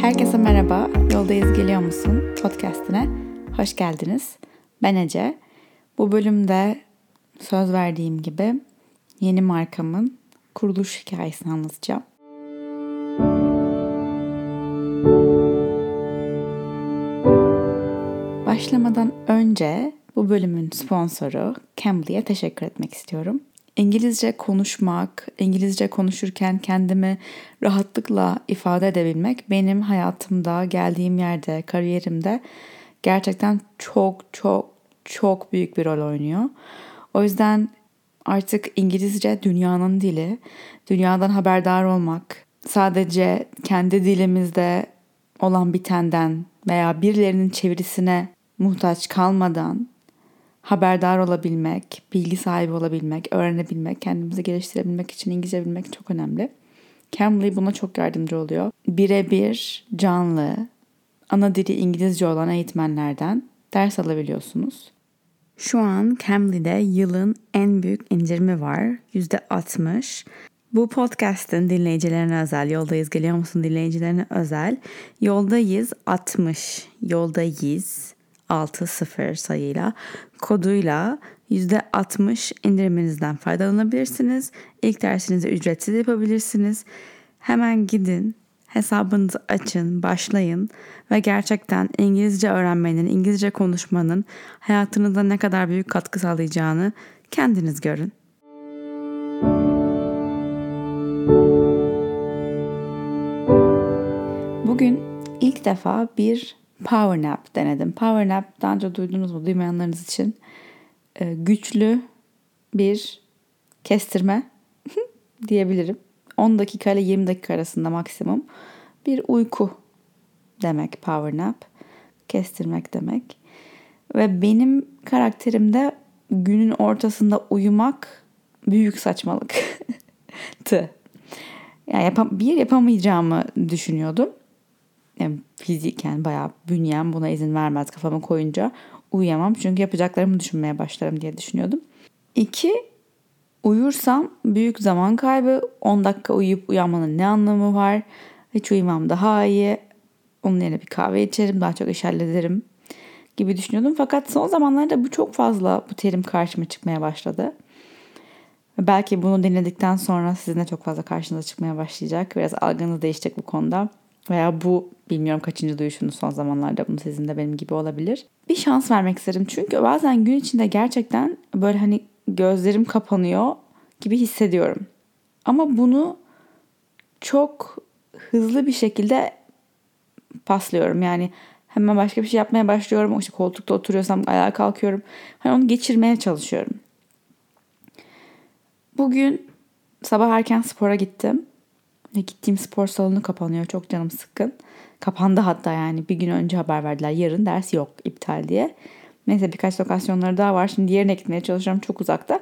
Herkese merhaba. Yoldayız geliyor musun? Podcast'ine hoş geldiniz. Ben Ece. Bu bölümde söz verdiğim gibi yeni markamın kuruluş hikayesini anlatacağım. Başlamadan önce bu bölümün sponsoru Cambly'e teşekkür etmek istiyorum. İngilizce konuşmak, İngilizce konuşurken kendimi rahatlıkla ifade edebilmek benim hayatımda, geldiğim yerde, kariyerimde gerçekten çok çok çok büyük bir rol oynuyor. O yüzden artık İngilizce dünyanın dili. Dünyadan haberdar olmak, sadece kendi dilimizde olan bitenden veya birilerinin çevirisine muhtaç kalmadan haberdar olabilmek, bilgi sahibi olabilmek, öğrenebilmek, kendimizi geliştirebilmek için İngilizce bilmek çok önemli. Cambly buna çok yardımcı oluyor. Birebir, canlı, ana dili İngilizce olan eğitmenlerden ders alabiliyorsunuz. Şu an Cambly'de yılın en büyük indirimi var. %60. Bu podcast'ın dinleyicilerine özel, yoldayız geliyor musun dinleyicilerine özel. Yoldayız 60, yoldayız 60 sayıyla koduyla %60 indiriminizden faydalanabilirsiniz. İlk dersinizi ücretsiz yapabilirsiniz. Hemen gidin, hesabınızı açın, başlayın ve gerçekten İngilizce öğrenmenin, İngilizce konuşmanın hayatınıza ne kadar büyük katkı sağlayacağını kendiniz görün. Bugün ilk defa bir power nap denedim. Power nap daha önce duydunuz mu duymayanlarınız için e, güçlü bir kestirme diyebilirim. 10 dakika ile 20 dakika arasında maksimum bir uyku demek power nap. Kestirmek demek. Ve benim karakterimde günün ortasında uyumak büyük saçmalık. Tı. Yani yapam bir yapamayacağımı düşünüyordum yani fiziken bayağı bünyem buna izin vermez kafamı koyunca uyuyamam. Çünkü yapacaklarımı düşünmeye başlarım diye düşünüyordum. İki, uyursam büyük zaman kaybı. 10 dakika uyuyup uyanmanın ne anlamı var? Hiç uyumam daha iyi. Onun yerine bir kahve içerim, daha çok iş hallederim gibi düşünüyordum. Fakat son zamanlarda bu çok fazla bu terim karşıma çıkmaya başladı. Belki bunu dinledikten sonra sizin de çok fazla karşınıza çıkmaya başlayacak. Biraz algınız değişecek bu konuda. Veya bu bilmiyorum kaçıncı duyuşunuz son zamanlarda bunu sizin de benim gibi olabilir. Bir şans vermek isterim. Çünkü bazen gün içinde gerçekten böyle hani gözlerim kapanıyor gibi hissediyorum. Ama bunu çok hızlı bir şekilde paslıyorum. Yani hemen başka bir şey yapmaya başlıyorum. İşte koltukta oturuyorsam ayağa kalkıyorum. Hani onu geçirmeye çalışıyorum. Bugün sabah erken spora gittim. Ve gittiğim spor salonu kapanıyor. Çok canım sıkkın. Kapandı hatta yani. Bir gün önce haber verdiler. Yarın ders yok iptal diye. Neyse birkaç lokasyonları daha var. Şimdi diğerine gitmeye çalışıyorum. Çok uzakta.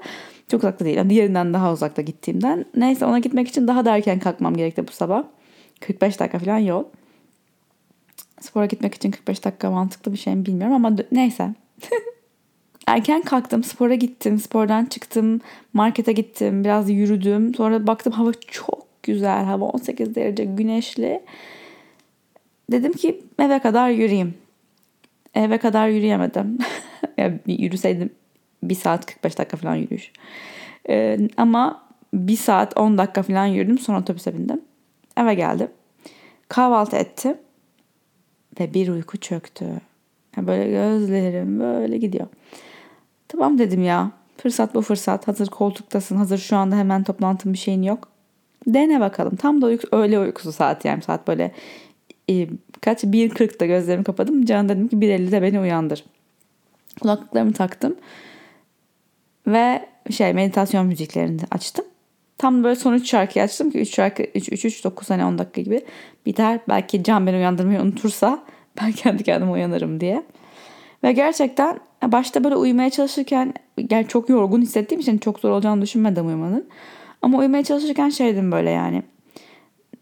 Çok uzakta değil. Diğerinden daha uzakta gittiğimden. Neyse ona gitmek için daha da erken kalkmam gerekti bu sabah. 45 dakika falan yol. Spora gitmek için 45 dakika mantıklı bir şey mi bilmiyorum ama neyse. erken kalktım, spora gittim, spordan çıktım, markete gittim, biraz yürüdüm. Sonra baktım hava çok güzel hava 18 derece güneşli. Dedim ki eve kadar yürüyeyim. Eve kadar yürüyemedim. yani yürüseydim bir saat 45 dakika falan yürüyüş. Ee, ama bir saat 10 dakika falan yürüdüm sonra otobüse bindim. Eve geldim. Kahvaltı ettim. Ve bir uyku çöktü. Yani böyle gözlerim böyle gidiyor. Tamam dedim ya. Fırsat bu fırsat. Hazır koltuktasın. Hazır şu anda hemen toplantın bir şeyin yok. Dene bakalım. Tam da uyku, öğle uykusu saat yani saat böyle e, kaç 1.40'da gözlerimi kapadım. Can dedim ki 1.50'de beni uyandır. Kulaklıklarımı taktım. Ve şey meditasyon müziklerini açtım. Tam böyle son 3 şarkıyı açtım ki 3 şarkı 3 3 3 9 hani 10 dakika gibi biter. Belki Can beni uyandırmayı unutursa ben kendi kendime uyanırım diye. Ve gerçekten başta böyle uyumaya çalışırken yani çok yorgun hissettiğim için çok zor olacağını düşünmedim uyumanın. Ama uyumaya çalışırken şeydim böyle yani.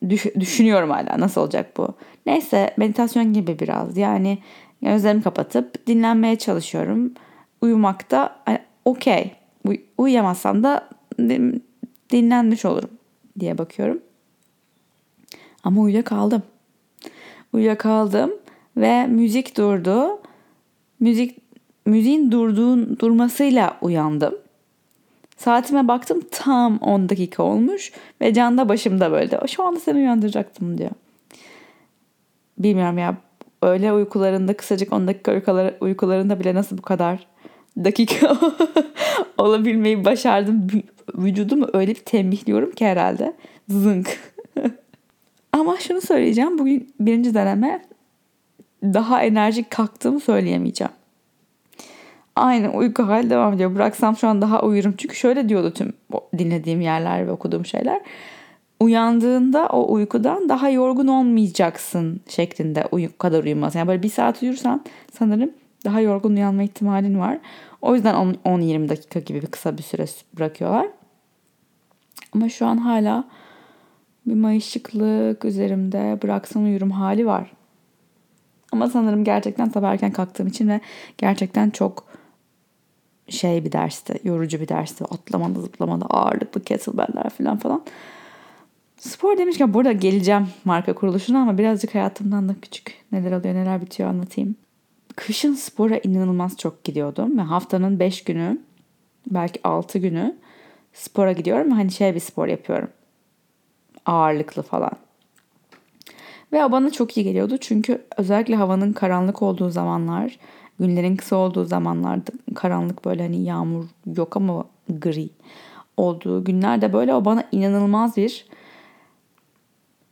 Düş, düşünüyorum hala nasıl olacak bu. Neyse meditasyon gibi biraz. Yani gözlerimi kapatıp dinlenmeye çalışıyorum. Uyumakta hani, okey. Uy, uyuyamazsam da dinlenmiş olurum diye bakıyorum. Ama uyuyakaldım. Uyuyakaldım ve müzik durdu. Müzik müziğin durduğun durmasıyla uyandım. Saatime baktım tam 10 dakika olmuş ve Can da başımda böyle. Şu anda seni uyandıracaktım diyor. Bilmiyorum ya öyle uykularında kısacık 10 dakika uykuları, uykularında bile nasıl bu kadar dakika olabilmeyi başardım. Vücudumu öyle bir tembihliyorum ki herhalde. Zınk. Ama şunu söyleyeceğim. Bugün birinci deneme daha enerjik kalktığımı söyleyemeyeceğim. Aynı uyku hali devam ediyor. Bıraksam şu an daha uyurum. Çünkü şöyle diyordu tüm dinlediğim yerler ve okuduğum şeyler. Uyandığında o uykudan daha yorgun olmayacaksın şeklinde uyku kadar uyumaz. Yani böyle bir saat uyursan sanırım daha yorgun uyanma ihtimalin var. O yüzden 10-20 dakika gibi bir kısa bir süre bırakıyorlar. Ama şu an hala bir mayışıklık üzerimde bıraksam uyurum hali var. Ama sanırım gerçekten sabah erken kalktığım için ve gerçekten çok şey bir dersti, yorucu bir dersti. Atlamalı zıplamalı ağırlıklı kettlebell'ler falan falan. Spor demişken burada geleceğim marka kuruluşuna ama birazcık hayatımdan da küçük neler oluyor neler bitiyor anlatayım. Kışın spora inanılmaz çok gidiyordum ve haftanın 5 günü belki 6 günü spora gidiyorum ve hani şey bir spor yapıyorum. Ağırlıklı falan. Ve o bana çok iyi geliyordu çünkü özellikle havanın karanlık olduğu zamanlar, günlerin kısa olduğu zamanlarda karanlık böyle hani yağmur yok ama gri olduğu günlerde böyle o bana inanılmaz bir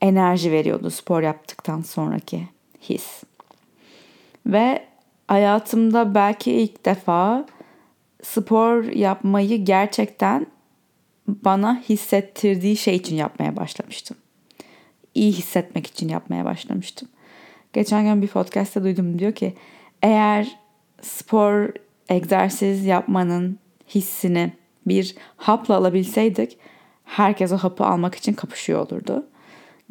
enerji veriyordu spor yaptıktan sonraki his. Ve hayatımda belki ilk defa spor yapmayı gerçekten bana hissettirdiği şey için yapmaya başlamıştım. İyi hissetmek için yapmaya başlamıştım. Geçen gün bir podcast'te duydum diyor ki eğer spor egzersiz yapmanın hissini bir hapla alabilseydik herkes o hapı almak için kapışıyor olurdu.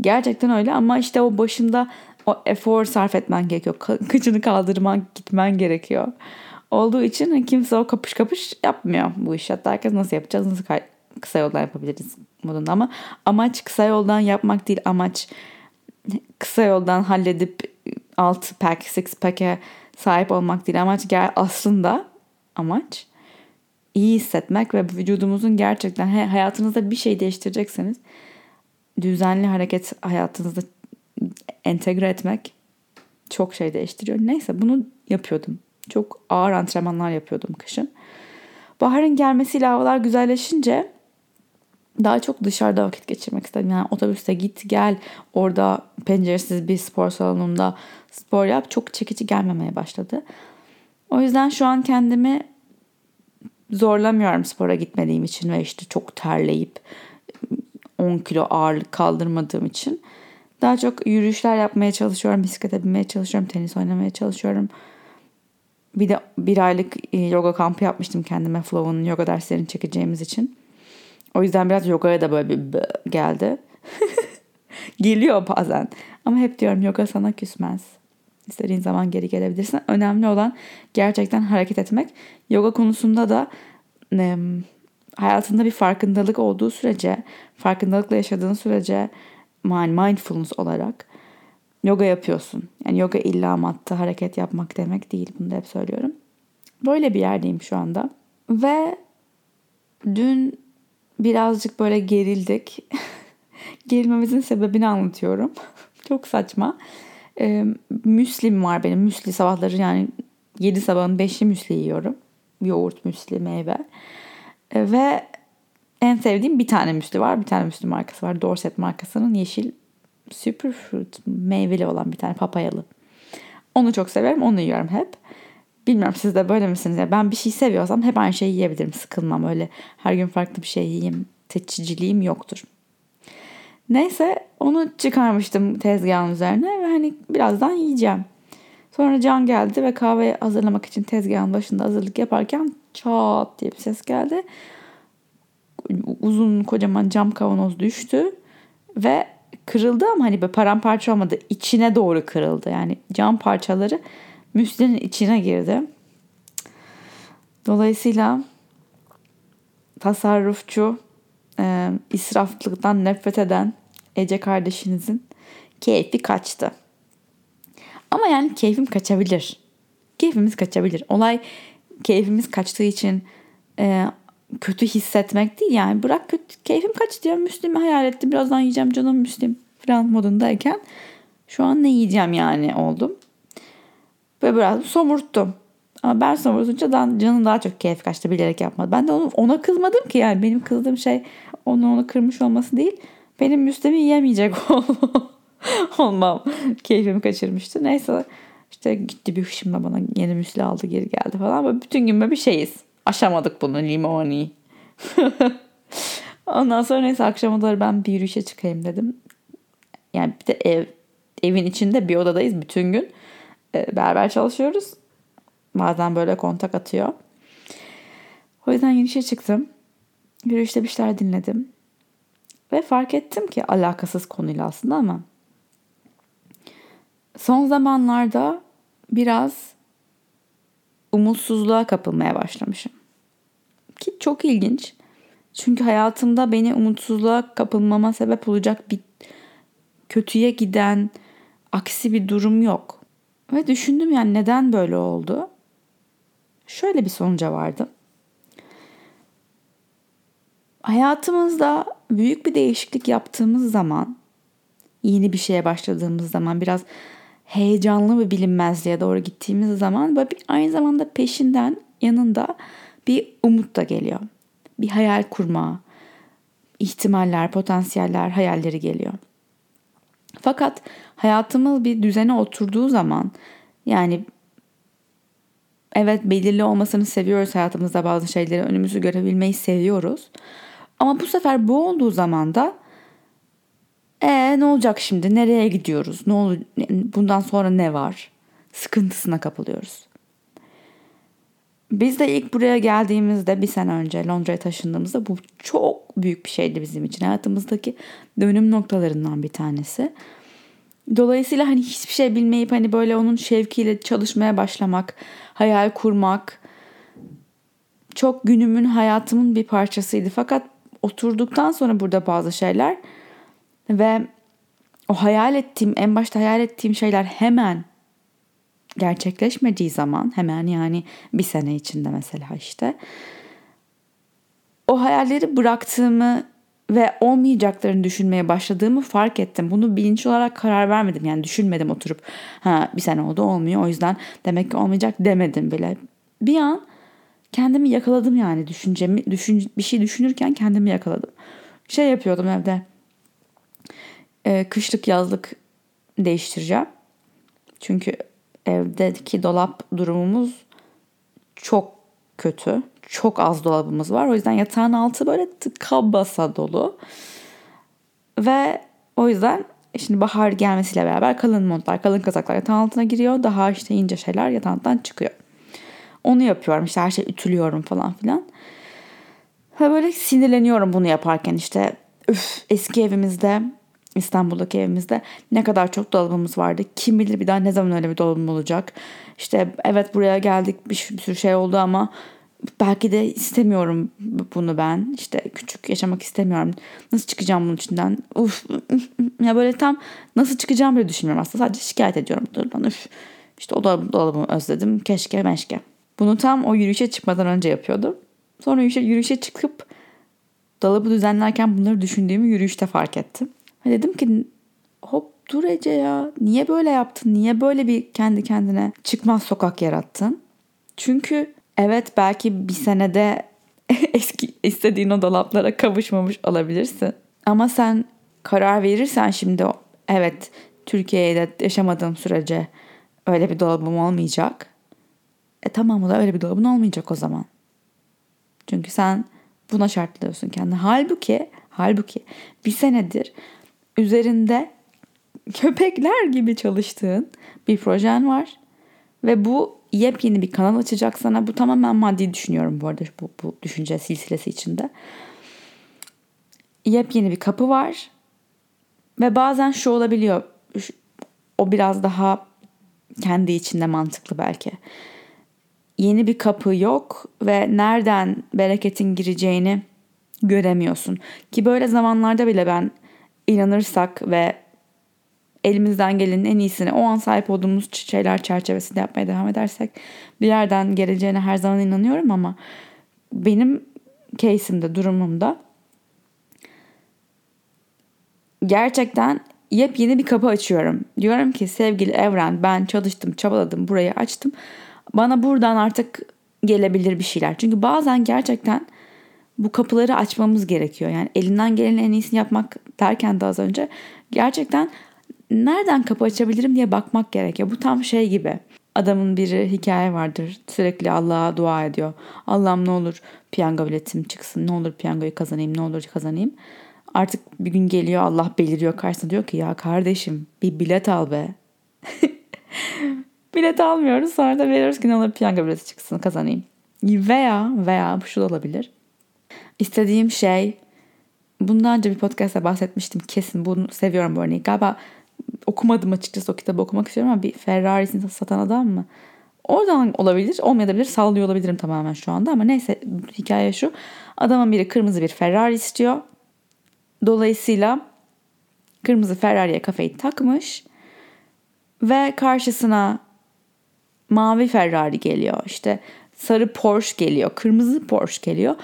Gerçekten öyle ama işte o başında o efor sarf etmen gerekiyor. Kıçını kaldırman gitmen gerekiyor. Olduğu için kimse o kapış kapış yapmıyor bu iş. Hatta herkes nasıl yapacağız, nasıl kısa yoldan yapabiliriz modunda ama amaç kısa yoldan yapmak değil amaç kısa yoldan halledip 6 pack, 6 pack'e sahip olmak değil. Amaç gel aslında amaç iyi hissetmek ve vücudumuzun gerçekten hayatınızda bir şey değiştirecekseniz düzenli hareket hayatınızda entegre etmek çok şey değiştiriyor. Neyse bunu yapıyordum. Çok ağır antrenmanlar yapıyordum kışın. Baharın gelmesiyle havalar güzelleşince daha çok dışarıda vakit geçirmek istedim. Yani otobüste git gel orada penceresiz bir spor salonunda spor yap çok çekici gelmemeye başladı. O yüzden şu an kendimi zorlamıyorum spora gitmediğim için ve işte çok terleyip 10 kilo ağırlık kaldırmadığım için. Daha çok yürüyüşler yapmaya çalışıyorum, bisiklete binmeye çalışıyorum, tenis oynamaya çalışıyorum. Bir de bir aylık e, yoga kampı yapmıştım kendime Flow'un yoga derslerini çekeceğimiz için. O yüzden biraz yogaya da böyle bir geldi. Geliyor bazen. Ama hep diyorum yoga sana küsmez. İstediğin zaman geri gelebilirsin. Önemli olan gerçekten hareket etmek. Yoga konusunda da e, hayatında bir farkındalık olduğu sürece, farkındalıkla yaşadığın sürece mindfulness olarak yoga yapıyorsun. Yani yoga illa matta hareket yapmak demek değil. Bunu da hep söylüyorum. Böyle bir yerdeyim şu anda. Ve dün birazcık böyle gerildik. Gerilmemizin sebebini anlatıyorum. Çok saçma. Ee, müslim var benim. Müsli sabahları yani 7 sabahın 5'i müsli yiyorum. Yoğurt, müsli, meyve. Ee, ve en sevdiğim bir tane müsli var. Bir tane müsli markası var. Dorset markasının yeşil superfruit meyveli olan bir tane papayalı. Onu çok severim. Onu yiyorum hep. Bilmiyorum siz de böyle misiniz? Yani ben bir şey seviyorsam hep aynı şeyi yiyebilirim. Sıkılmam öyle. Her gün farklı bir şey yiyeyim. Seçiciliğim yoktur. Neyse onu çıkarmıştım tezgahın üzerine ve hani birazdan yiyeceğim. Sonra Can geldi ve kahve hazırlamak için tezgahın başında hazırlık yaparken çat diye bir ses geldi. Uzun kocaman cam kavanoz düştü ve kırıldı ama hani böyle paramparça olmadı. İçine doğru kırıldı. Yani cam parçaları müslinin içine girdi. Dolayısıyla tasarrufçu, e, israflıktan nefret eden Ece kardeşinizin keyfi kaçtı. Ama yani keyfim kaçabilir. Keyfimiz kaçabilir. Olay keyfimiz kaçtığı için e, kötü hissetmek değil yani bırak kötü, keyfim kaç diyor Müslim'i hayal ettim birazdan yiyeceğim canım Müslim falan modundayken şu an ne yiyeceğim yani oldum. Ve biraz somurttum. Ama ben somurtunca canım daha çok keyif kaçtı bilerek yapmadı. Ben de onu, ona kızmadım ki yani benim kızdığım şey onu onu kırmış olması değil. Benim Müslim'i yiyemeyecek olmam keyfimi kaçırmıştı. Neyse işte gitti bir hışımla bana yeni müsli aldı geri geldi falan. Böyle bütün gün böyle bir şeyiz. Aşamadık bunu limoni. Ondan sonra neyse akşama doğru ben bir yürüyüşe çıkayım dedim. Yani bir de ev evin içinde bir odadayız bütün gün. E, beraber çalışıyoruz. Bazen böyle kontak atıyor. O yüzden yürüyüşe çıktım. Yürüyüşte bir şeyler dinledim. Ve fark ettim ki alakasız konuyla aslında ama son zamanlarda biraz umutsuzluğa kapılmaya başlamışım. Ki çok ilginç. Çünkü hayatımda beni umutsuzluğa kapılmama sebep olacak bir kötüye giden aksi bir durum yok. Ve düşündüm yani neden böyle oldu? Şöyle bir sonuca vardım. Hayatımızda büyük bir değişiklik yaptığımız zaman, yeni bir şeye başladığımız zaman biraz heyecanlı bir bilinmezliğe doğru gittiğimiz zaman böyle bir, aynı zamanda peşinden yanında bir umut da geliyor. Bir hayal kurma, ihtimaller, potansiyeller, hayalleri geliyor. Fakat hayatımız bir düzene oturduğu zaman yani evet belirli olmasını seviyoruz hayatımızda bazı şeyleri önümüzü görebilmeyi seviyoruz. Ama bu sefer bu olduğu zaman da e ne olacak şimdi? Nereye gidiyoruz? Ne olur? Bundan sonra ne var? Sıkıntısına kapılıyoruz. Biz de ilk buraya geldiğimizde bir sene önce Londra'ya taşındığımızda bu çok büyük bir şeydi bizim için. Hayatımızdaki dönüm noktalarından bir tanesi. Dolayısıyla hani hiçbir şey bilmeyip hani böyle onun şevkiyle çalışmaya başlamak, hayal kurmak çok günümün hayatımın bir parçasıydı. Fakat oturduktan sonra burada bazı şeyler ve o hayal ettiğim, en başta hayal ettiğim şeyler hemen gerçekleşmediği zaman hemen yani bir sene içinde mesela işte o hayalleri bıraktığımı ve olmayacaklarını düşünmeye başladığımı fark ettim. Bunu bilinçli olarak karar vermedim. Yani düşünmedim oturup ha bir sene oldu olmuyor o yüzden demek ki olmayacak demedim bile. Bir an kendimi yakaladım yani düşüncemi düşün, bir şey düşünürken kendimi yakaladım. Şey yapıyordum evde. Ee, kışlık yazlık değiştireceğim. Çünkü evdeki dolap durumumuz çok kötü. Çok az dolabımız var. O yüzden yatağın altı böyle tıka basa dolu. Ve o yüzden şimdi bahar gelmesiyle beraber kalın montlar, kalın kazaklar yatağın altına giriyor. Daha işte ince şeyler yatağından çıkıyor. Onu yapıyorum işte her şey ütülüyorum falan filan. Ve böyle sinirleniyorum bunu yaparken işte üf eski evimizde İstanbul'daki evimizde ne kadar çok dolabımız vardı. Kim bilir bir daha ne zaman öyle bir dolabım olacak. İşte evet buraya geldik bir, bir sürü şey oldu ama belki de istemiyorum bunu ben. İşte küçük yaşamak istemiyorum. Nasıl çıkacağım bunun içinden? Uf. Ya böyle tam nasıl çıkacağım bile düşünmüyorum aslında. Sadece şikayet ediyorum durumdan. Üf. İşte o dolabımı, dolabımı özledim. Keşke meşke. Bunu tam o yürüyüşe çıkmadan önce yapıyordum. Sonra yürüyüşe, yürüyüşe çıkıp dolabı düzenlerken bunları düşündüğümü yürüyüşte fark ettim. Dedim ki hop dur Ece ya niye böyle yaptın? Niye böyle bir kendi kendine çıkmaz sokak yarattın? Çünkü evet belki bir senede eski istediğin o dolaplara kavuşmamış olabilirsin. Ama sen karar verirsen şimdi evet Türkiye'de yaşamadığım sürece öyle bir dolabım olmayacak. E tamam da öyle bir dolabın olmayacak o zaman. Çünkü sen buna şartlıyorsun kendini. Halbuki, halbuki bir senedir üzerinde köpekler gibi çalıştığın bir projen var. Ve bu yepyeni bir kanal açacak sana. Bu tamamen maddi düşünüyorum bu arada bu, bu düşünce silsilesi içinde. Yepyeni bir kapı var. Ve bazen şu olabiliyor. O biraz daha kendi içinde mantıklı belki. Yeni bir kapı yok ve nereden bereketin gireceğini göremiyorsun. Ki böyle zamanlarda bile ben inanırsak ve elimizden gelenin en iyisini o an sahip olduğumuz şeyler çerçevesinde yapmaya devam edersek bir yerden geleceğine her zaman inanıyorum ama benim case'imde, durumumda gerçekten yepyeni bir kapı açıyorum. Diyorum ki sevgili evren ben çalıştım, çabaladım, burayı açtım. Bana buradan artık gelebilir bir şeyler. Çünkü bazen gerçekten bu kapıları açmamız gerekiyor. Yani elinden gelenin en iyisini yapmak derken de az önce gerçekten nereden kapı açabilirim diye bakmak gerekiyor. Bu tam şey gibi. Adamın biri hikaye vardır. Sürekli Allah'a dua ediyor. Allah'ım ne olur piyango biletim çıksın. Ne olur piyangoyu kazanayım. Ne olur kazanayım. Artık bir gün geliyor Allah beliriyor karşısına diyor ki ya kardeşim bir bilet al be. bilet almıyoruz sonra da veriyoruz ki ne olur piyango bileti çıksın kazanayım. Veya veya şu da olabilir. İstediğim şey bundan önce bir podcast'ta bahsetmiştim kesin bunu seviyorum bu örneği. Galiba okumadım açıkçası o kitabı okumak istiyorum ama bir Ferrari'sini satan adam mı? Oradan olabilir, olmayabilir, sallıyor olabilirim tamamen şu anda ama neyse hikaye şu. Adamın biri kırmızı bir Ferrari istiyor. Dolayısıyla kırmızı Ferrari'ye kafayı takmış ve karşısına mavi Ferrari geliyor. İşte sarı Porsche geliyor, kırmızı Porsche geliyor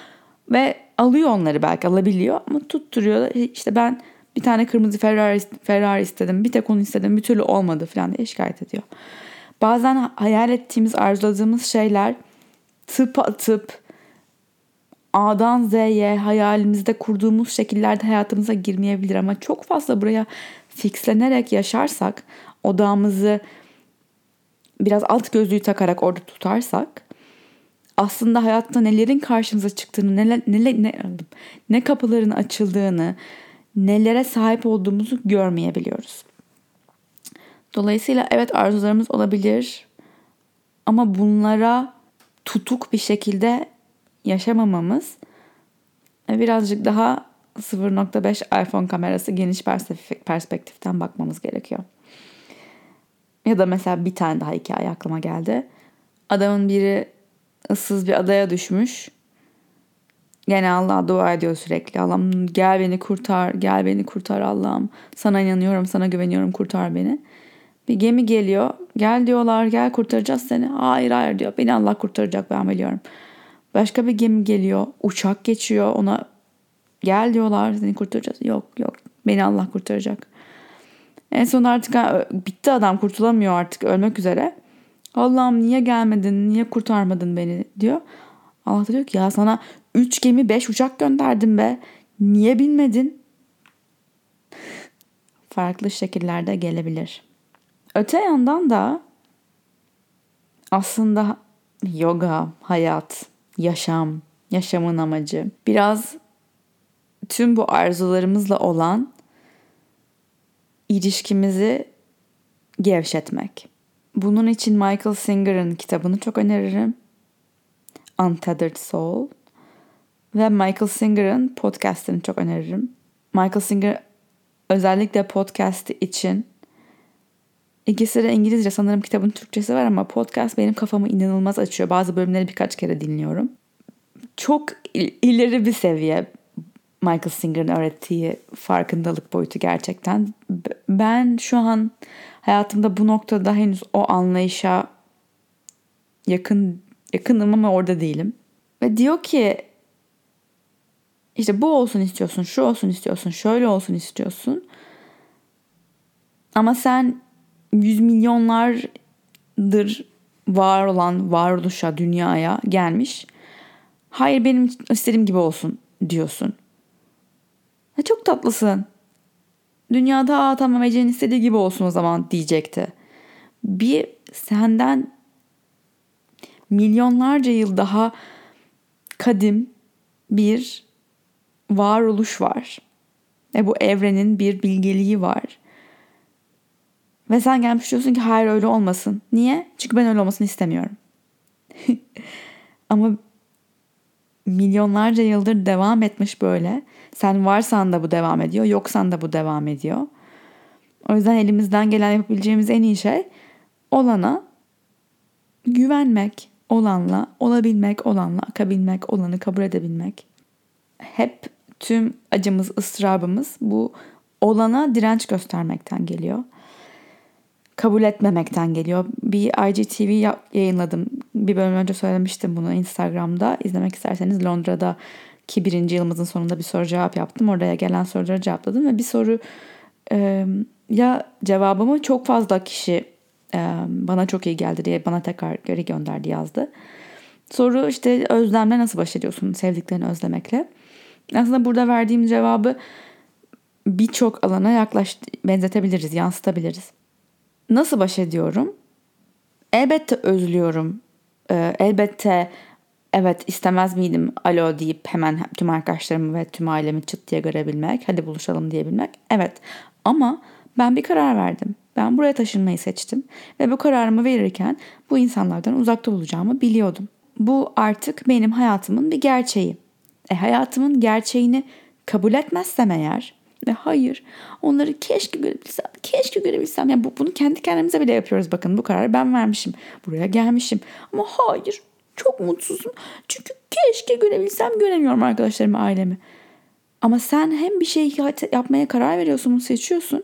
ve alıyor onları belki alabiliyor ama tutturuyor. İşte ben bir tane kırmızı Ferrari, Ferrari istedim, bir tek onu istedim, bir türlü olmadı falan diye şikayet ediyor. Bazen hayal ettiğimiz, arzuladığımız şeyler tıp atıp A'dan Z'ye hayalimizde kurduğumuz şekillerde hayatımıza girmeyebilir ama çok fazla buraya fixlenerek yaşarsak, odağımızı biraz alt gözlüğü takarak orada tutarsak aslında hayatta nelerin karşımıza çıktığını, ne, ne, ne, ne kapıların açıldığını, nelere sahip olduğumuzu görmeyebiliyoruz. Dolayısıyla evet arzularımız olabilir ama bunlara tutuk bir şekilde yaşamamamız birazcık daha 0.5 iPhone kamerası geniş perspektiften bakmamız gerekiyor. Ya da mesela bir tane daha hikaye aklıma geldi. Adamın biri ıssız bir adaya düşmüş. Gene Allah'a dua ediyor sürekli. Allah'ım gel beni kurtar, gel beni kurtar Allah'ım. Sana inanıyorum, sana güveniyorum, kurtar beni. Bir gemi geliyor. Gel diyorlar, gel kurtaracağız seni. Hayır hayır diyor. Beni Allah kurtaracak ben biliyorum. Başka bir gemi geliyor. Uçak geçiyor. Ona gel diyorlar seni kurtaracağız. Yok yok beni Allah kurtaracak. En son artık bitti adam kurtulamıyor artık ölmek üzere. Allah'ım niye gelmedin niye kurtarmadın beni diyor. Allah da diyor ki ya sana 3 gemi 5 uçak gönderdim be. Niye binmedin? Farklı şekillerde gelebilir. Öte yandan da aslında yoga, hayat, yaşam, yaşamın amacı. Biraz tüm bu arzularımızla olan ilişkimizi gevşetmek. Bunun için Michael Singer'ın kitabını çok öneririm. Untethered Soul. Ve Michael Singer'ın podcastını çok öneririm. Michael Singer özellikle podcast için İkisi de İngilizce sanırım kitabın Türkçesi var ama podcast benim kafamı inanılmaz açıyor. Bazı bölümleri birkaç kere dinliyorum. Çok ileri bir seviye Michael Singer'ın öğrettiği farkındalık boyutu gerçekten. Ben şu an hayatımda bu noktada henüz o anlayışa yakın yakınım ama orada değilim. Ve diyor ki işte bu olsun istiyorsun, şu olsun istiyorsun, şöyle olsun istiyorsun. Ama sen yüz milyonlardır var olan varoluşa, dünyaya gelmiş. Hayır benim istediğim gibi olsun diyorsun. Ha, çok tatlısın. Dünyada Aa, tamam Ece'nin istediği gibi olsun o zaman diyecekti. Bir senden milyonlarca yıl daha kadim bir varoluş var. Ve bu evrenin bir bilgeliği var. Ve sen gelmiş diyorsun ki hayır öyle olmasın. Niye? Çünkü ben öyle olmasını istemiyorum. Ama milyonlarca yıldır devam etmiş böyle. Sen varsan da bu devam ediyor, yoksan da bu devam ediyor. O yüzden elimizden gelen yapabileceğimiz en iyi şey olana güvenmek, olanla olabilmek, olanla akabilmek, olanı kabul edebilmek. Hep tüm acımız, ıstırabımız bu olana direnç göstermekten geliyor. kabul etmemekten geliyor. Bir IGTV yayınladım. Bir bölüm önce söylemiştim bunu Instagram'da. İzlemek isterseniz Londra'da ki birinci yılımızın sonunda bir soru cevap yaptım. Oraya gelen soruları cevapladım ve bir soru e, ya cevabımı çok fazla kişi e, bana çok iyi geldi diye bana tekrar geri gönderdi yazdı. Soru işte özlemle nasıl baş ediyorsun sevdiklerini özlemekle. Aslında burada verdiğim cevabı birçok alana yaklaş benzetebiliriz, yansıtabiliriz. Nasıl baş ediyorum? Elbette özlüyorum. Ee, elbette evet istemez miydim alo deyip hemen tüm arkadaşlarımı ve tüm ailemi çıt diye görebilmek, hadi buluşalım diyebilmek. Evet ama ben bir karar verdim. Ben buraya taşınmayı seçtim ve bu kararımı verirken bu insanlardan uzakta olacağımı biliyordum. Bu artık benim hayatımın bir gerçeği. E hayatımın gerçeğini kabul etmezsem eğer ve hayır onları keşke görebilsem, keşke görebilsem. Yani bu, bunu kendi kendimize bile yapıyoruz bakın bu kararı ben vermişim. Buraya gelmişim ama hayır çok mutsuzum. Çünkü keşke görebilsem göremiyorum arkadaşlarımı ailemi. Ama sen hem bir şey yapmaya karar veriyorsun, bunu seçiyorsun.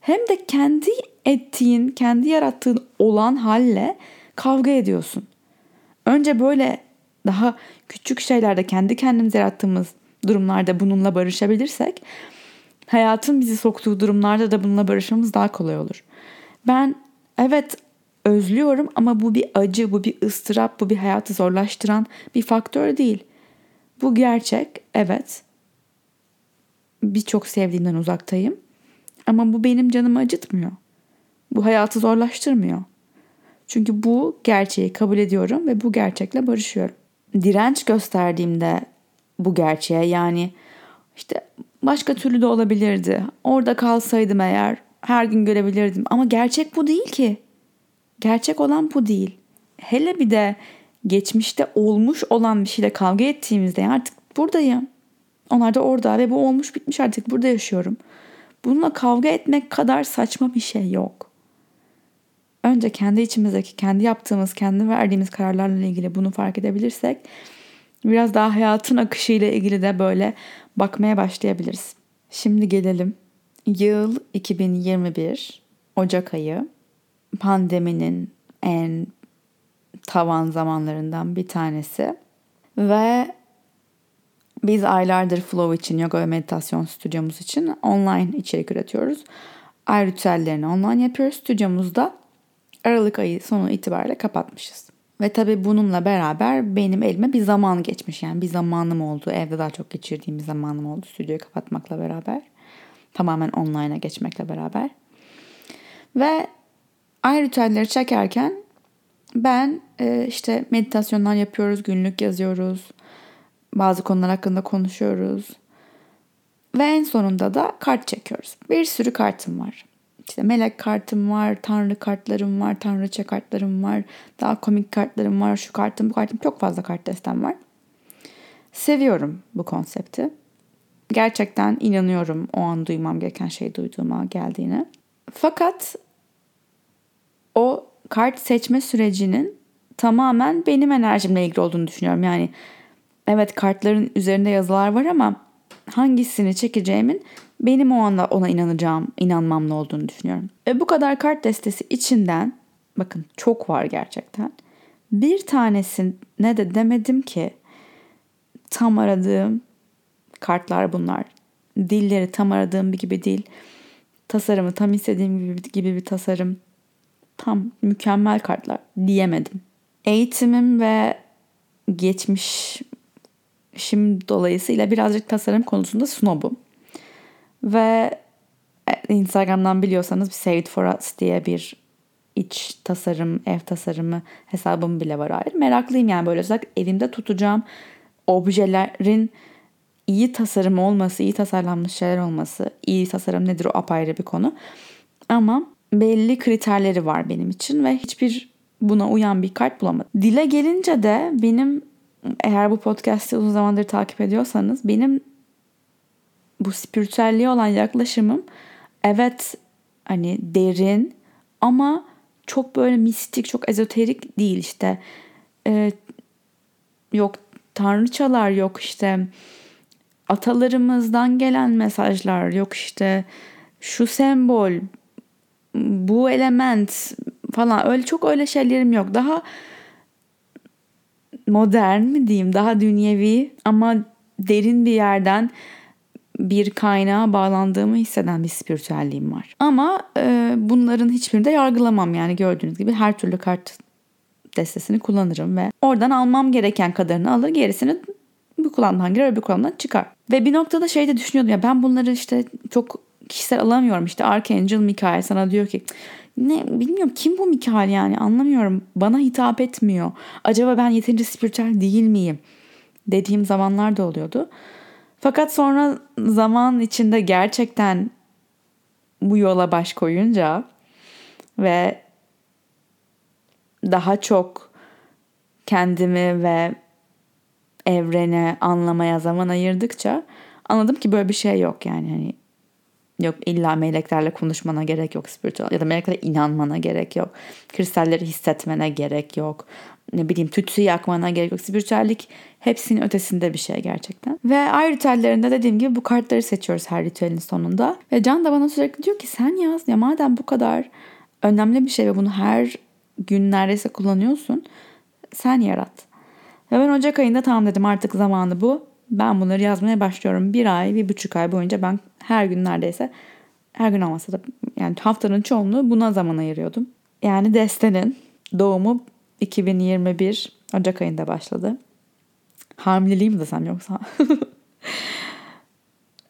Hem de kendi ettiğin, kendi yarattığın olan halle kavga ediyorsun. Önce böyle daha küçük şeylerde kendi kendimize yarattığımız durumlarda bununla barışabilirsek hayatın bizi soktuğu durumlarda da bununla barışmamız daha kolay olur. Ben evet özlüyorum ama bu bir acı, bu bir ıstırap, bu bir hayatı zorlaştıran bir faktör değil. Bu gerçek, evet. Birçok sevdiğimden uzaktayım. Ama bu benim canımı acıtmıyor. Bu hayatı zorlaştırmıyor. Çünkü bu gerçeği kabul ediyorum ve bu gerçekle barışıyorum. Direnç gösterdiğimde bu gerçeğe yani işte başka türlü de olabilirdi. Orada kalsaydım eğer her gün görebilirdim. Ama gerçek bu değil ki. Gerçek olan bu değil. Hele bir de geçmişte olmuş olan bir şeyle kavga ettiğimizde artık buradayım. Onlar da orada ve bu olmuş bitmiş artık burada yaşıyorum. Bununla kavga etmek kadar saçma bir şey yok. Önce kendi içimizdeki, kendi yaptığımız, kendi verdiğimiz kararlarla ilgili bunu fark edebilirsek biraz daha hayatın akışıyla ilgili de böyle bakmaya başlayabiliriz. Şimdi gelelim. Yıl 2021 Ocak ayı pandeminin en tavan zamanlarından bir tanesi ve biz aylardır Flow için, yoga ve meditasyon stüdyomuz için online içerik üretiyoruz. Ay ritüellerini online yapıyoruz. Stüdyomuzda Aralık ayı sonu itibariyle kapatmışız. Ve tabii bununla beraber benim elime bir zaman geçmiş. Yani bir zamanım oldu. Evde daha çok geçirdiğim bir zamanım oldu. Stüdyoyu kapatmakla beraber. Tamamen online'a geçmekle beraber. Ve ay ritüelleri çekerken ben e, işte meditasyonlar yapıyoruz, günlük yazıyoruz. Bazı konular hakkında konuşuyoruz. Ve en sonunda da kart çekiyoruz. Bir sürü kartım var. İşte melek kartım var, tanrı kartlarım var, tanrıça kartlarım var, daha komik kartlarım var, şu kartım, bu kartım çok fazla kart destem var. Seviyorum bu konsepti. Gerçekten inanıyorum o an duymam gereken şeyi duyduğuma geldiğine. Fakat o kart seçme sürecinin tamamen benim enerjimle ilgili olduğunu düşünüyorum. Yani evet kartların üzerinde yazılar var ama hangisini çekeceğimin benim o anda ona inanacağım, inanmamla olduğunu düşünüyorum. E bu kadar kart destesi içinden bakın çok var gerçekten. Bir tanesine de demedim ki tam aradığım kartlar bunlar. Dilleri tam aradığım bir gibi değil. Tasarımı tam istediğim gibi, gibi bir tasarım. Tam mükemmel kartlar diyemedim. Eğitimim ve geçmiş şimdi dolayısıyla birazcık tasarım konusunda snobum. Ve e, Instagram'dan biliyorsanız bir Save It For Us diye bir iç tasarım, ev tasarımı hesabım bile var ayrı. Meraklıyım yani böyle özellikle evimde tutacağım objelerin iyi tasarım olması, iyi tasarlanmış şeyler olması. iyi tasarım nedir o apayrı bir konu. Ama belli kriterleri var benim için ve hiçbir buna uyan bir kart bulamadım. Dile gelince de benim eğer bu podcast'i uzun zamandır takip ediyorsanız benim bu spiritüelliğe olan yaklaşımım evet hani derin ama çok böyle mistik, çok ezoterik değil işte. Ee, yok tanrıçalar, yok işte atalarımızdan gelen mesajlar, yok işte şu sembol, bu element falan öyle çok öyle şeylerim yok. Daha modern mi diyeyim daha dünyevi ama derin bir yerden bir kaynağa bağlandığımı hisseden bir spiritüelliğim var. Ama e, bunların hiçbirini de yargılamam yani gördüğünüz gibi her türlü kart destesini kullanırım ve oradan almam gereken kadarını alır gerisini bir kulağımdan girer öbür kulağımdan çıkar. Ve bir noktada şey de düşünüyordum ya ben bunları işte çok kişisel alamıyorum işte Archangel Mikael sana diyor ki ne bilmiyorum kim bu Mikael yani anlamıyorum bana hitap etmiyor. Acaba ben yeterince spiritüel değil miyim? Dediğim zamanlar da oluyordu. Fakat sonra zaman içinde gerçekten bu yola baş koyunca ve daha çok kendimi ve evrene anlamaya zaman ayırdıkça anladım ki böyle bir şey yok yani hani yok illa meleklerle konuşmana gerek yok spiritüel ya da meleklere inanmana gerek yok. Kristalleri hissetmene gerek yok. Ne bileyim tütsü yakmana gerek yok. Spiritüellik hepsinin ötesinde bir şey gerçekten. Ve ay ritüellerinde dediğim gibi bu kartları seçiyoruz her ritüelin sonunda. Ve Can da bana sürekli diyor ki sen yaz ya madem bu kadar önemli bir şey ve bunu her gün neredeyse kullanıyorsun sen yarat. Ve ben Ocak ayında tamam dedim artık zamanı bu. Ben bunları yazmaya başlıyorum. Bir ay, bir buçuk ay boyunca ben her gün neredeyse her gün olmasa da yani haftanın çoğunluğu buna zaman ayırıyordum. Yani Deste'nin doğumu 2021 Ocak ayında başladı. Hamileliğim desem yoksa.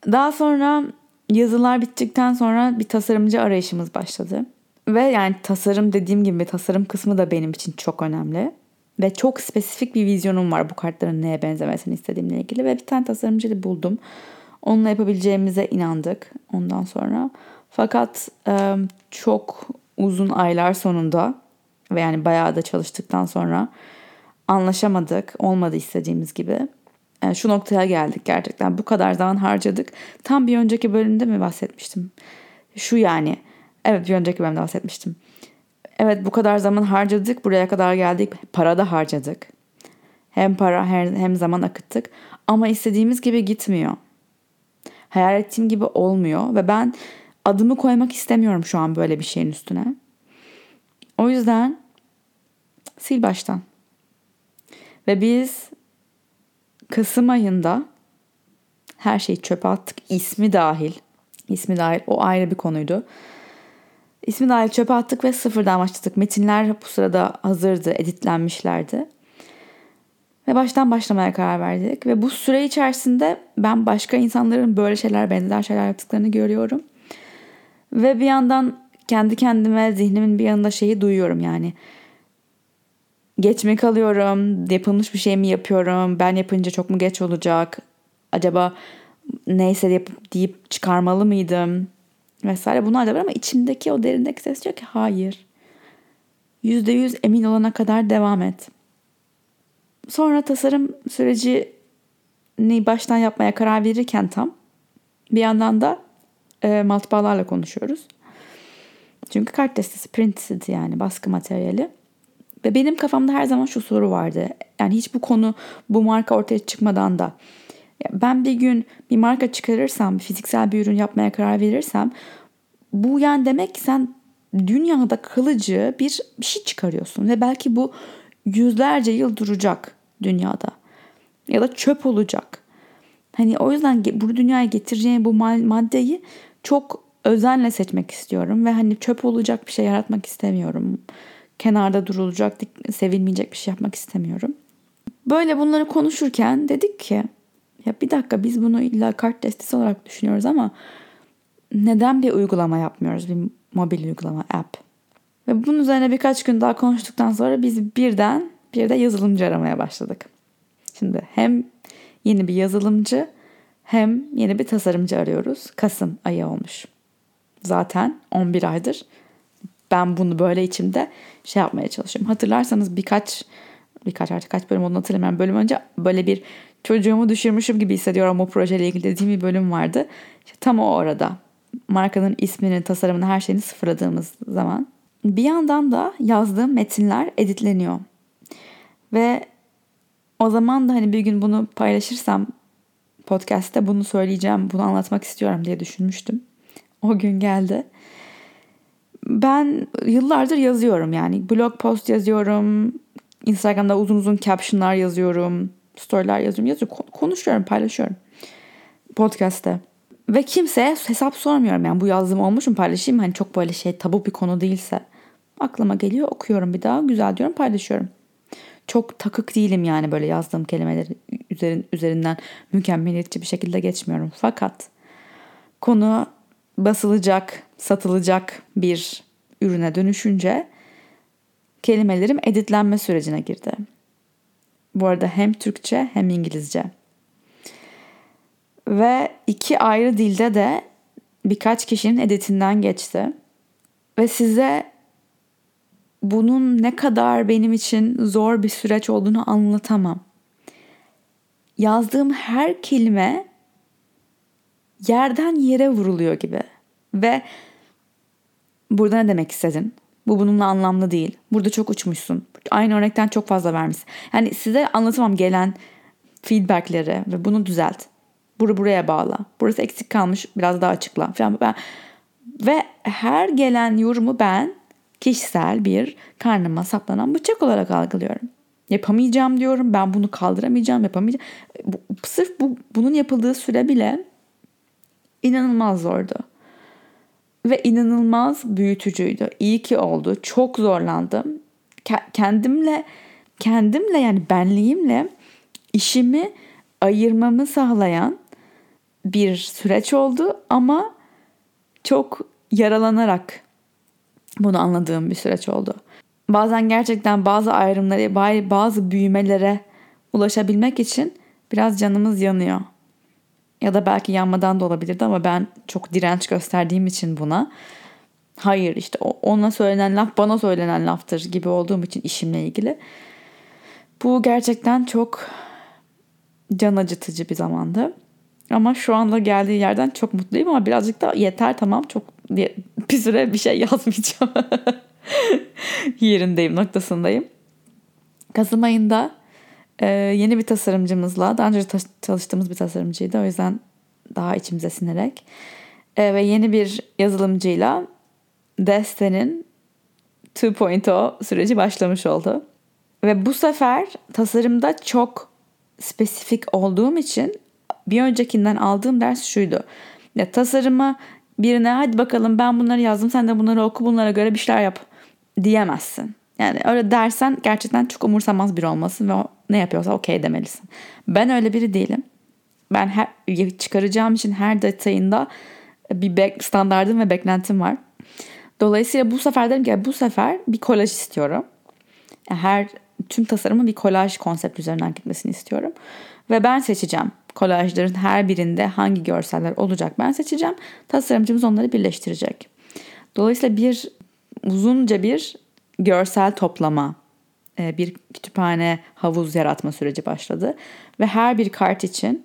Daha sonra yazılar bittikten sonra bir tasarımcı arayışımız başladı. Ve yani tasarım dediğim gibi tasarım kısmı da benim için çok önemli. Ve çok spesifik bir vizyonum var bu kartların neye benzemesini istediğimle ilgili. Ve bir tane tasarımcı buldum. Onunla yapabileceğimize inandık ondan sonra. Fakat çok uzun aylar sonunda ve yani bayağı da çalıştıktan sonra anlaşamadık. Olmadı istediğimiz gibi. Yani şu noktaya geldik gerçekten. Bu kadar zaman harcadık. Tam bir önceki bölümde mi bahsetmiştim? Şu yani. Evet bir önceki bölümde bahsetmiştim. Evet bu kadar zaman harcadık. Buraya kadar geldik. Para da harcadık. Hem para hem zaman akıttık. Ama istediğimiz gibi gitmiyor. Hayal ettiğim gibi olmuyor. Ve ben adımı koymak istemiyorum şu an böyle bir şeyin üstüne. O yüzden sil baştan. Ve biz Kasım ayında her şeyi çöpe attık. İsmi dahil. İsmi dahil. O ayrı bir konuydu. İsmi dahil çöpe attık ve sıfırdan başladık. Metinler bu sırada hazırdı, editlenmişlerdi. Ve baştan başlamaya karar verdik. Ve bu süre içerisinde ben başka insanların böyle şeyler, benzer şeyler yaptıklarını görüyorum. Ve bir yandan kendi kendime zihnimin bir yanında şeyi duyuyorum yani. Geç mi kalıyorum? Yapılmış bir şey mi yapıyorum? Ben yapınca çok mu geç olacak? Acaba neyse deyip, deyip çıkarmalı mıydım? vesaire bunlar da var ama içimdeki o derindeki ses diyor ki hayır. Yüzde yüz emin olana kadar devam et. Sonra tasarım sürecini baştan yapmaya karar verirken tam bir yandan da e, matbaalarla konuşuyoruz. Çünkü kart destesi printed yani baskı materyali. Ve benim kafamda her zaman şu soru vardı. Yani hiç bu konu bu marka ortaya çıkmadan da ben bir gün bir marka çıkarırsam, fiziksel bir ürün yapmaya karar verirsem bu yani demek ki sen dünyada kalıcı bir, bir şey çıkarıyorsun ve belki bu yüzlerce yıl duracak dünyada ya da çöp olacak. Hani o yüzden bu dünyaya getireceğim bu maddeyi çok özenle seçmek istiyorum ve hani çöp olacak bir şey yaratmak istemiyorum. Kenarda durulacak, sevilmeyecek bir şey yapmak istemiyorum. Böyle bunları konuşurken dedik ki ya bir dakika biz bunu illa kart destesi olarak düşünüyoruz ama neden bir uygulama yapmıyoruz? Bir mobil uygulama, app. Ve bunun üzerine birkaç gün daha konuştuktan sonra biz birden bir de yazılımcı aramaya başladık. Şimdi hem yeni bir yazılımcı hem yeni bir tasarımcı arıyoruz. Kasım ayı olmuş. Zaten 11 aydır ben bunu böyle içimde şey yapmaya çalışıyorum. Hatırlarsanız birkaç birkaç artık kaç bölüm olduğunu hatırlamıyorum. Bölüm önce böyle bir çocuğumu düşürmüşüm gibi hissediyorum o projeyle ilgili dediğim bir bölüm vardı. İşte tam o orada markanın ismini, tasarımını, her şeyini sıfırladığımız zaman bir yandan da yazdığım metinler editleniyor. Ve o zaman da hani bir gün bunu paylaşırsam podcast'te bunu söyleyeceğim, bunu anlatmak istiyorum diye düşünmüştüm. O gün geldi. ben yıllardır yazıyorum yani. Blog post yazıyorum. Instagram'da uzun uzun captionlar yazıyorum. Storyler yazıyorum. Yazıyorum. Konuşuyorum, paylaşıyorum. Podcast'te. Ve kimseye hesap sormuyorum yani bu yazdığım olmuş mu paylaşayım hani çok böyle şey tabu bir konu değilse. Aklıma geliyor okuyorum bir daha güzel diyorum paylaşıyorum. Çok takık değilim yani böyle yazdığım kelimeleri üzerin, üzerinden mükemmeliyetçi bir şekilde geçmiyorum. Fakat konu basılacak, satılacak bir ürüne dönüşünce kelimelerim editlenme sürecine girdi. Bu arada hem Türkçe hem İngilizce. Ve iki ayrı dilde de birkaç kişinin editinden geçti. Ve size bunun ne kadar benim için zor bir süreç olduğunu anlatamam. Yazdığım her kelime yerden yere vuruluyor gibi. Ve burada ne demek istedin? Bu bununla anlamlı değil. Burada çok uçmuşsun. Aynı örnekten çok fazla vermişsin. Yani size anlatamam gelen feedbackleri ve bunu düzelt. Buru buraya bağla. Burası eksik kalmış biraz daha açıkla falan. Ben, ve her gelen yorumu ben kişisel bir karnıma saplanan bıçak olarak algılıyorum. Yapamayacağım diyorum. Ben bunu kaldıramayacağım, yapamayacağım. Bu, sırf bu, bunun yapıldığı süre bile inanılmaz zordu. Ve inanılmaz büyütücüydü. İyi ki oldu. Çok zorlandım. Kendimle kendimle yani benliğimle işimi ayırmamı sağlayan bir süreç oldu ama çok yaralanarak bunu anladığım bir süreç oldu. Bazen gerçekten bazı ayrımları, bazı büyümelere ulaşabilmek için biraz canımız yanıyor. Ya da belki yanmadan da olabilirdi ama ben çok direnç gösterdiğim için buna hayır işte ona söylenen laf bana söylenen laftır gibi olduğum için işimle ilgili. Bu gerçekten çok can acıtıcı bir zamandı. Ama şu anda geldiği yerden çok mutluyum ama birazcık da yeter tamam çok bir süre bir şey yazmayacağım. Yerindeyim noktasındayım. Kasım ayında e, yeni bir tasarımcımızla daha önce çalıştığımız bir tasarımcıydı o yüzden daha içimize sinerek e, ve yeni bir yazılımcıyla Deste'nin 2.0 süreci başlamış oldu. Ve bu sefer tasarımda çok spesifik olduğum için bir öncekinden aldığım ders şuydu. Ya tasarıma birine hadi bakalım ben bunları yazdım sen de bunları oku bunlara göre bir şeyler yap diyemezsin. Yani öyle dersen gerçekten çok umursamaz biri olmasın ve o ne yapıyorsa okey demelisin. Ben öyle biri değilim. Ben her, çıkaracağım için her detayında bir bek, standardım ve beklentim var. Dolayısıyla bu sefer dedim ki bu sefer bir kolaj istiyorum. Her tüm tasarımın bir kolaj konsept üzerinden gitmesini istiyorum. Ve ben seçeceğim. Kolajların her birinde hangi görseller olacak ben seçeceğim. Tasarımcımız onları birleştirecek. Dolayısıyla bir uzunca bir görsel toplama, e, bir kütüphane havuz yaratma süreci başladı. Ve her bir kart için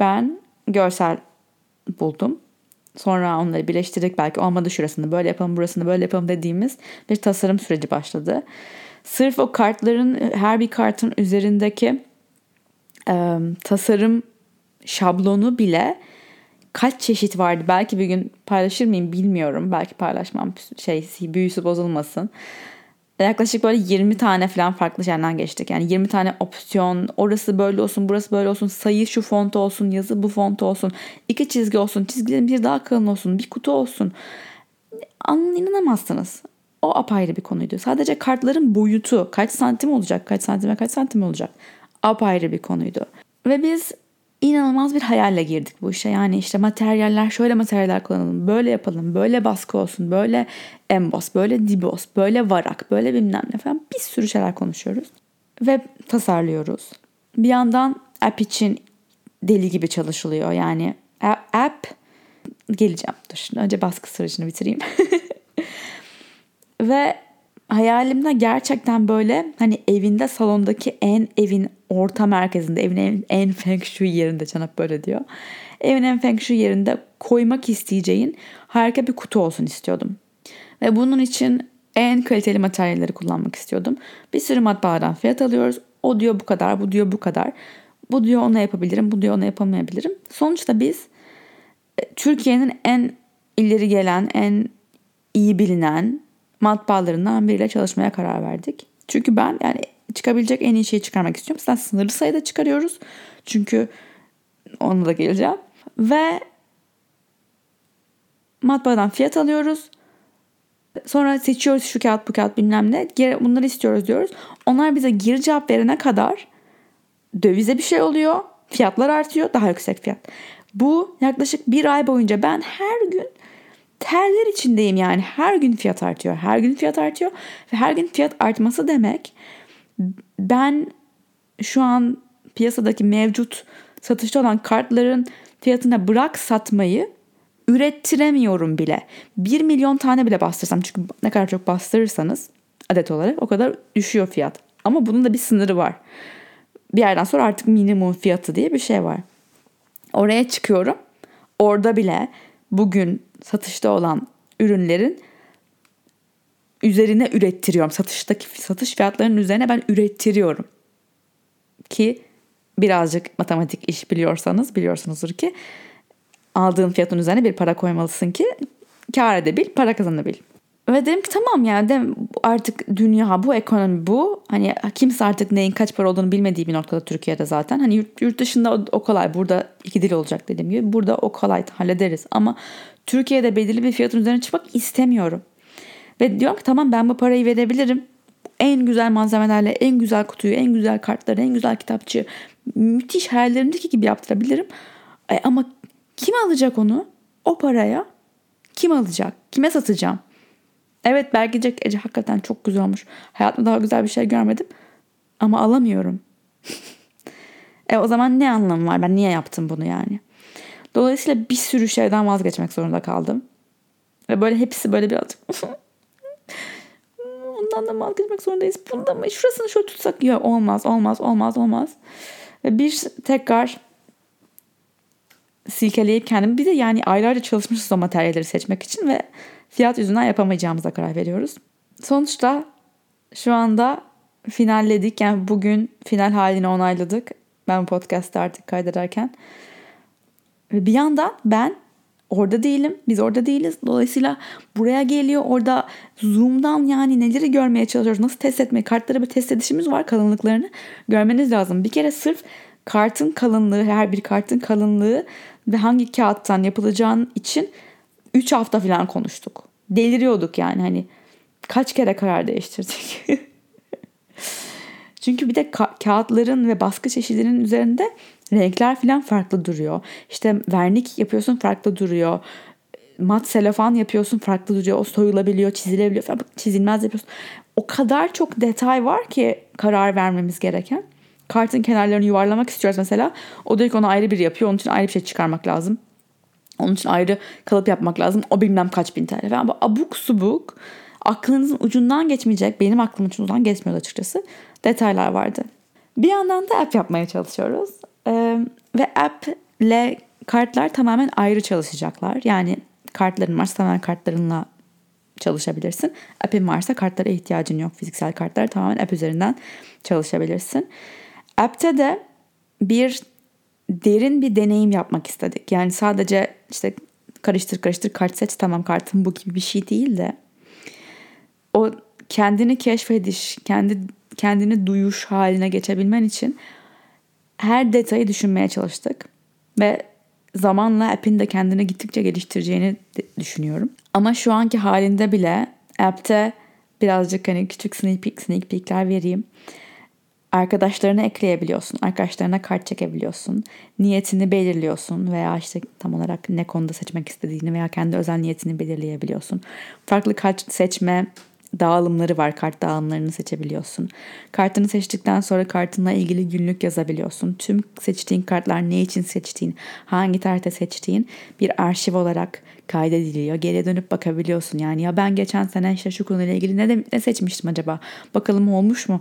ben görsel buldum. Sonra onları birleştirdik belki olmadı şurasını böyle yapalım burasını böyle yapalım dediğimiz bir tasarım süreci başladı. Sırf o kartların her bir kartın üzerindeki e, tasarım şablonu bile kaç çeşit vardı. Belki bir gün paylaşır mıyım bilmiyorum. Belki paylaşmam şey büyüsü bozulmasın. Yaklaşık böyle 20 tane falan farklı şeylerden geçtik. Yani 20 tane opsiyon, orası böyle olsun, burası böyle olsun, sayı şu font olsun, yazı bu font olsun, iki çizgi olsun, çizgilerin bir daha kalın olsun, bir kutu olsun. Anın inanamazsınız. O apayrı bir konuydu. Sadece kartların boyutu kaç santim olacak, kaç santime kaç santim olacak apayrı bir konuydu. Ve biz inanılmaz bir hayalle girdik bu işe. Yani işte materyaller şöyle materyaller kullanalım, böyle yapalım, böyle baskı olsun, böyle emboss, böyle dibos, böyle varak, böyle bilmem ne falan bir sürü şeyler konuşuyoruz. Ve tasarlıyoruz. Bir yandan app için deli gibi çalışılıyor. Yani app geleceğim. Dur şimdi önce baskı sürecini bitireyim. Ve hayalimde gerçekten böyle hani evinde salondaki en evin orta merkezinde evin en, en feng shui yerinde Canap böyle diyor. Evin en feng shui yerinde koymak isteyeceğin harika bir kutu olsun istiyordum. Ve bunun için en kaliteli materyalleri kullanmak istiyordum. Bir sürü matbaadan fiyat alıyoruz. O diyor bu kadar, bu diyor bu kadar. Bu diyor ona yapabilirim, bu diyor ona yapamayabilirim. Sonuçta biz e, Türkiye'nin en ileri gelen, en iyi bilinen matbaalarından biriyle çalışmaya karar verdik. Çünkü ben yani çıkabilecek en iyi şeyi çıkarmak istiyorum. Zaten sınırlı sayıda çıkarıyoruz. Çünkü ona da geleceğim. Ve matbaadan fiyat alıyoruz. Sonra seçiyoruz şu kağıt bu kağıt bilmem ne. Bunları istiyoruz diyoruz. Onlar bize geri cevap verene kadar dövize bir şey oluyor. Fiyatlar artıyor. Daha yüksek fiyat. Bu yaklaşık bir ay boyunca ben her gün terler içindeyim yani. Her gün fiyat artıyor. Her gün fiyat artıyor. Ve her gün fiyat artması demek ben şu an piyasadaki mevcut satışta olan kartların fiyatına bırak satmayı ürettiremiyorum bile. 1 milyon tane bile bastırsam çünkü ne kadar çok bastırırsanız adet olarak o kadar düşüyor fiyat. Ama bunun da bir sınırı var. Bir yerden sonra artık minimum fiyatı diye bir şey var. Oraya çıkıyorum. Orada bile bugün satışta olan ürünlerin üzerine ürettiriyorum. Satıştaki satış fiyatlarının üzerine ben ürettiriyorum. Ki birazcık matematik iş biliyorsanız biliyorsunuzdur ki aldığın fiyatın üzerine bir para koymalısın ki kar edebil, para kazanabil. Ve dedim ki tamam yani dedim, artık dünya bu, ekonomi bu. Hani kimse artık neyin kaç para olduğunu bilmediği bir noktada Türkiye'de zaten. Hani yurt, yurt dışında o, o kolay. Burada iki dil olacak dediğim gibi. Burada o kolay hallederiz. Ama Türkiye'de belirli bir fiyatın üzerine çıkmak istemiyorum. Ve diyorum ki tamam ben bu parayı verebilirim. En güzel malzemelerle en güzel kutuyu, en güzel kartları, en güzel kitapçı müthiş hayallerimdeki gibi yaptırabilirim. E, ama kim alacak onu? O paraya kim alacak? Kime satacağım? Evet belki diyecek Ece hakikaten çok güzel olmuş. Hayatımda daha güzel bir şey görmedim. Ama alamıyorum. e o zaman ne anlamı var? Ben niye yaptım bunu yani? Dolayısıyla bir sürü şeyden vazgeçmek zorunda kaldım. Ve böyle hepsi böyle birazcık Ondan da vazgeçmek zorundayız. Bunda mı? Şurasını şöyle tutsak. Yok olmaz, olmaz, olmaz, olmaz. Ve bir tekrar silkeleyip kendimi bir de yani aylarca çalışmışız o materyalleri seçmek için ve fiyat yüzünden yapamayacağımıza karar veriyoruz. Sonuçta şu anda finalledik. Yani bugün final halini onayladık. Ben bu podcast'te artık kaydederken. Ve bir yandan ben orada değilim. Biz orada değiliz. Dolayısıyla buraya geliyor. Orada Zoom'dan yani neleri görmeye çalışıyoruz. Nasıl test etmeyi. Kartlara bir test edişimiz var kalınlıklarını. Görmeniz lazım. Bir kere sırf kartın kalınlığı, her bir kartın kalınlığı ve hangi kağıttan yapılacağın için 3 hafta falan konuştuk. Deliriyorduk yani hani kaç kere karar değiştirdik. Çünkü bir de ka- kağıtların ve baskı çeşidinin üzerinde renkler falan farklı duruyor. İşte vernik yapıyorsun farklı duruyor. Mat selofan yapıyorsun farklı duruyor. O soyulabiliyor, çizilebiliyor falan. Çizilmez yapıyorsun. O kadar çok detay var ki karar vermemiz gereken. Kartın kenarlarını yuvarlamak istiyoruz mesela. O da ilk ayrı bir yapıyor. Onun için ayrı bir şey çıkarmak lazım. Onun için ayrı kalıp yapmak lazım. O bilmem kaç bin TL falan. Abuk subuk aklınızın ucundan geçmeyecek. Benim aklımın ucundan geçmiyordu açıkçası. Detaylar vardı. Bir yandan da app yapmaya çalışıyoruz. Ee, ve app ile kartlar tamamen ayrı çalışacaklar. Yani kartların varsa tamamen kartlarınla çalışabilirsin. App'in varsa kartlara ihtiyacın yok. Fiziksel kartlar tamamen app üzerinden çalışabilirsin. App'te de bir derin bir deneyim yapmak istedik. Yani sadece işte karıştır karıştır kart seç tamam kartın bu gibi bir şey değil de o kendini keşfediş, kendi kendini duyuş haline geçebilmen için her detayı düşünmeye çalıştık ve zamanla app'in de kendini gittikçe geliştireceğini düşünüyorum. Ama şu anki halinde bile app'te birazcık hani küçük sneak peek, sneak peekler vereyim. Arkadaşlarını ekleyebiliyorsun. Arkadaşlarına kart çekebiliyorsun. Niyetini belirliyorsun veya işte tam olarak ne konuda seçmek istediğini veya kendi özel niyetini belirleyebiliyorsun. Farklı kart seçme dağılımları var. Kart dağılımlarını seçebiliyorsun. Kartını seçtikten sonra kartınla ilgili günlük yazabiliyorsun. Tüm seçtiğin kartlar ne için seçtiğin, hangi tarihte seçtiğin bir arşiv olarak kaydediliyor. Geriye dönüp bakabiliyorsun. Yani ya ben geçen sene işte şu konuyla ilgili ne, de, ne seçmiştim acaba? Bakalım olmuş mu?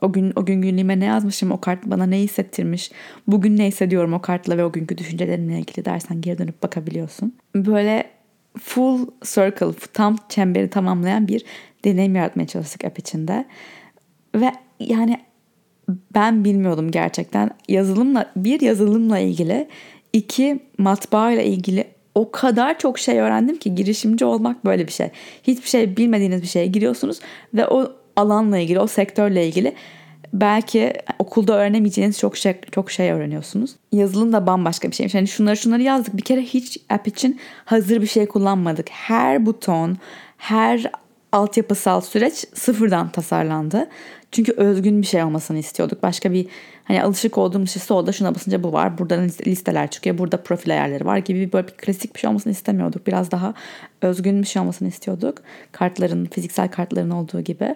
O gün o gün günlüğüme ne yazmışım? O kart bana ne hissettirmiş? Bugün ne hissediyorum o kartla ve o günkü düşüncelerimle ilgili dersen geri dönüp bakabiliyorsun. Böyle full circle, tam çemberi tamamlayan bir deneyim yaratmaya çalıştık app içinde. Ve yani ben bilmiyordum gerçekten. Yazılımla bir yazılımla ilgili, iki matbaa ile ilgili o kadar çok şey öğrendim ki girişimci olmak böyle bir şey. Hiçbir şey bilmediğiniz bir şeye giriyorsunuz ve o alanla ilgili, o sektörle ilgili belki okulda öğrenemeyeceğiniz çok şey çok şey öğreniyorsunuz. Yazılım da bambaşka bir şeymiş. Yani şunları şunları yazdık. Bir kere hiç app için hazır bir şey kullanmadık. Her buton, her altyapısal süreç sıfırdan tasarlandı. Çünkü özgün bir şey olmasını istiyorduk. Başka bir hani alışık olduğumuz şey solda şuna basınca bu var. Burada listeler çıkıyor. Burada profil ayarları var gibi böyle bir klasik bir şey olmasını istemiyorduk. Biraz daha özgün bir şey olmasını istiyorduk. Kartların, fiziksel kartların olduğu gibi.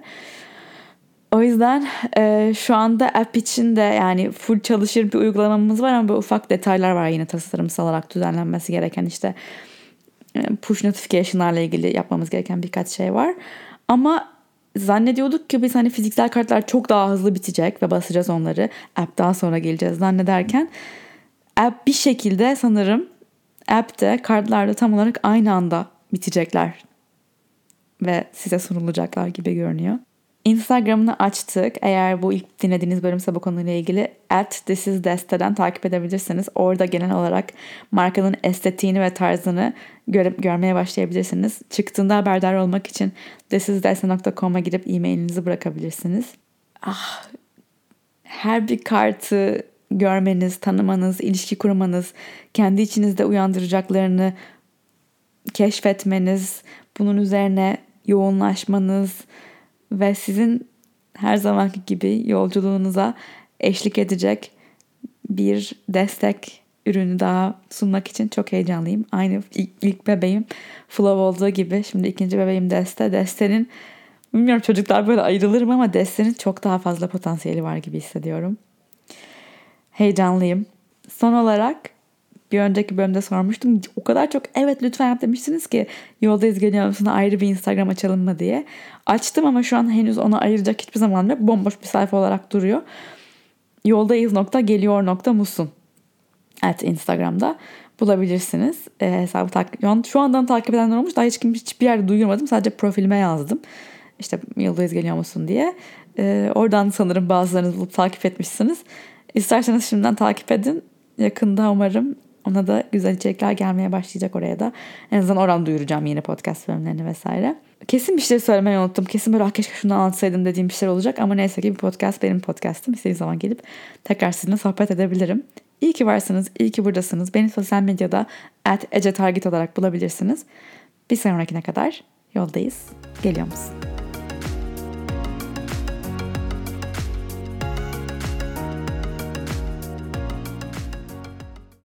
O yüzden e, şu anda app için de yani full çalışır bir uygulamamız var ama böyle ufak detaylar var yine tasarımsal olarak düzenlenmesi gereken işte e, push notification'larla ilgili yapmamız gereken birkaç şey var. Ama zannediyorduk ki biz hani fiziksel kartlar çok daha hızlı bitecek ve basacağız onları. App daha sonra geleceğiz zannederken app bir şekilde sanırım app'te kartlarda tam olarak aynı anda bitecekler ve size sunulacaklar gibi görünüyor. Instagram'ını açtık. Eğer bu ilk dinlediğiniz bölümse bu konuyla ilgili at this is deste'den takip edebilirsiniz. Orada genel olarak markanın estetiğini ve tarzını göre, görmeye başlayabilirsiniz. Çıktığında haberdar olmak için thisisdeste.com'a girip e-mailinizi bırakabilirsiniz. Ah, her bir kartı görmeniz, tanımanız, ilişki kurmanız, kendi içinizde uyandıracaklarını keşfetmeniz, bunun üzerine yoğunlaşmanız, ve sizin her zamanki gibi yolculuğunuza eşlik edecek bir destek ürünü daha sunmak için çok heyecanlıyım. Aynı ilk, ilk bebeğim Flav olduğu gibi şimdi ikinci bebeğim Deste. Deste'nin bilmiyorum çocuklar böyle ayrılır mı ama Deste'nin çok daha fazla potansiyeli var gibi hissediyorum. Heyecanlıyım. Son olarak bir önceki bölümde sormuştum. O kadar çok evet lütfen yap demiştiniz ki yoldayız geliyor musun ayrı bir Instagram açalım mı diye. Açtım ama şu an henüz ona ayıracak hiçbir zaman yok. Bomboş bir sayfa olarak duruyor. Yoldayız nokta geliyor nokta musun at Instagram'da bulabilirsiniz. E, hesabı takip şu andan takip edenler olmuş. Daha hiç kim hiçbir yerde duyurmadım. Sadece profilime yazdım. İşte yoldayız geliyor musun diye. E, oradan sanırım bazılarınız bulup takip etmişsiniz. İsterseniz şimdiden takip edin. Yakında umarım ona da güzel içerikler gelmeye başlayacak oraya da. En azından oradan duyuracağım yine podcast bölümlerini vesaire. Kesin bir şey söylemeyi unuttum. Kesin böyle ah, keşke şunu anlatsaydım dediğim bir şey olacak. Ama neyse ki bir podcast benim podcastım. İstediğim zaman gelip tekrar sizinle sohbet edebilirim. İyi ki varsınız, iyi ki buradasınız. Beni sosyal medyada at Ece Target olarak bulabilirsiniz. Bir sonrakine kadar yoldayız. Geliyor musun?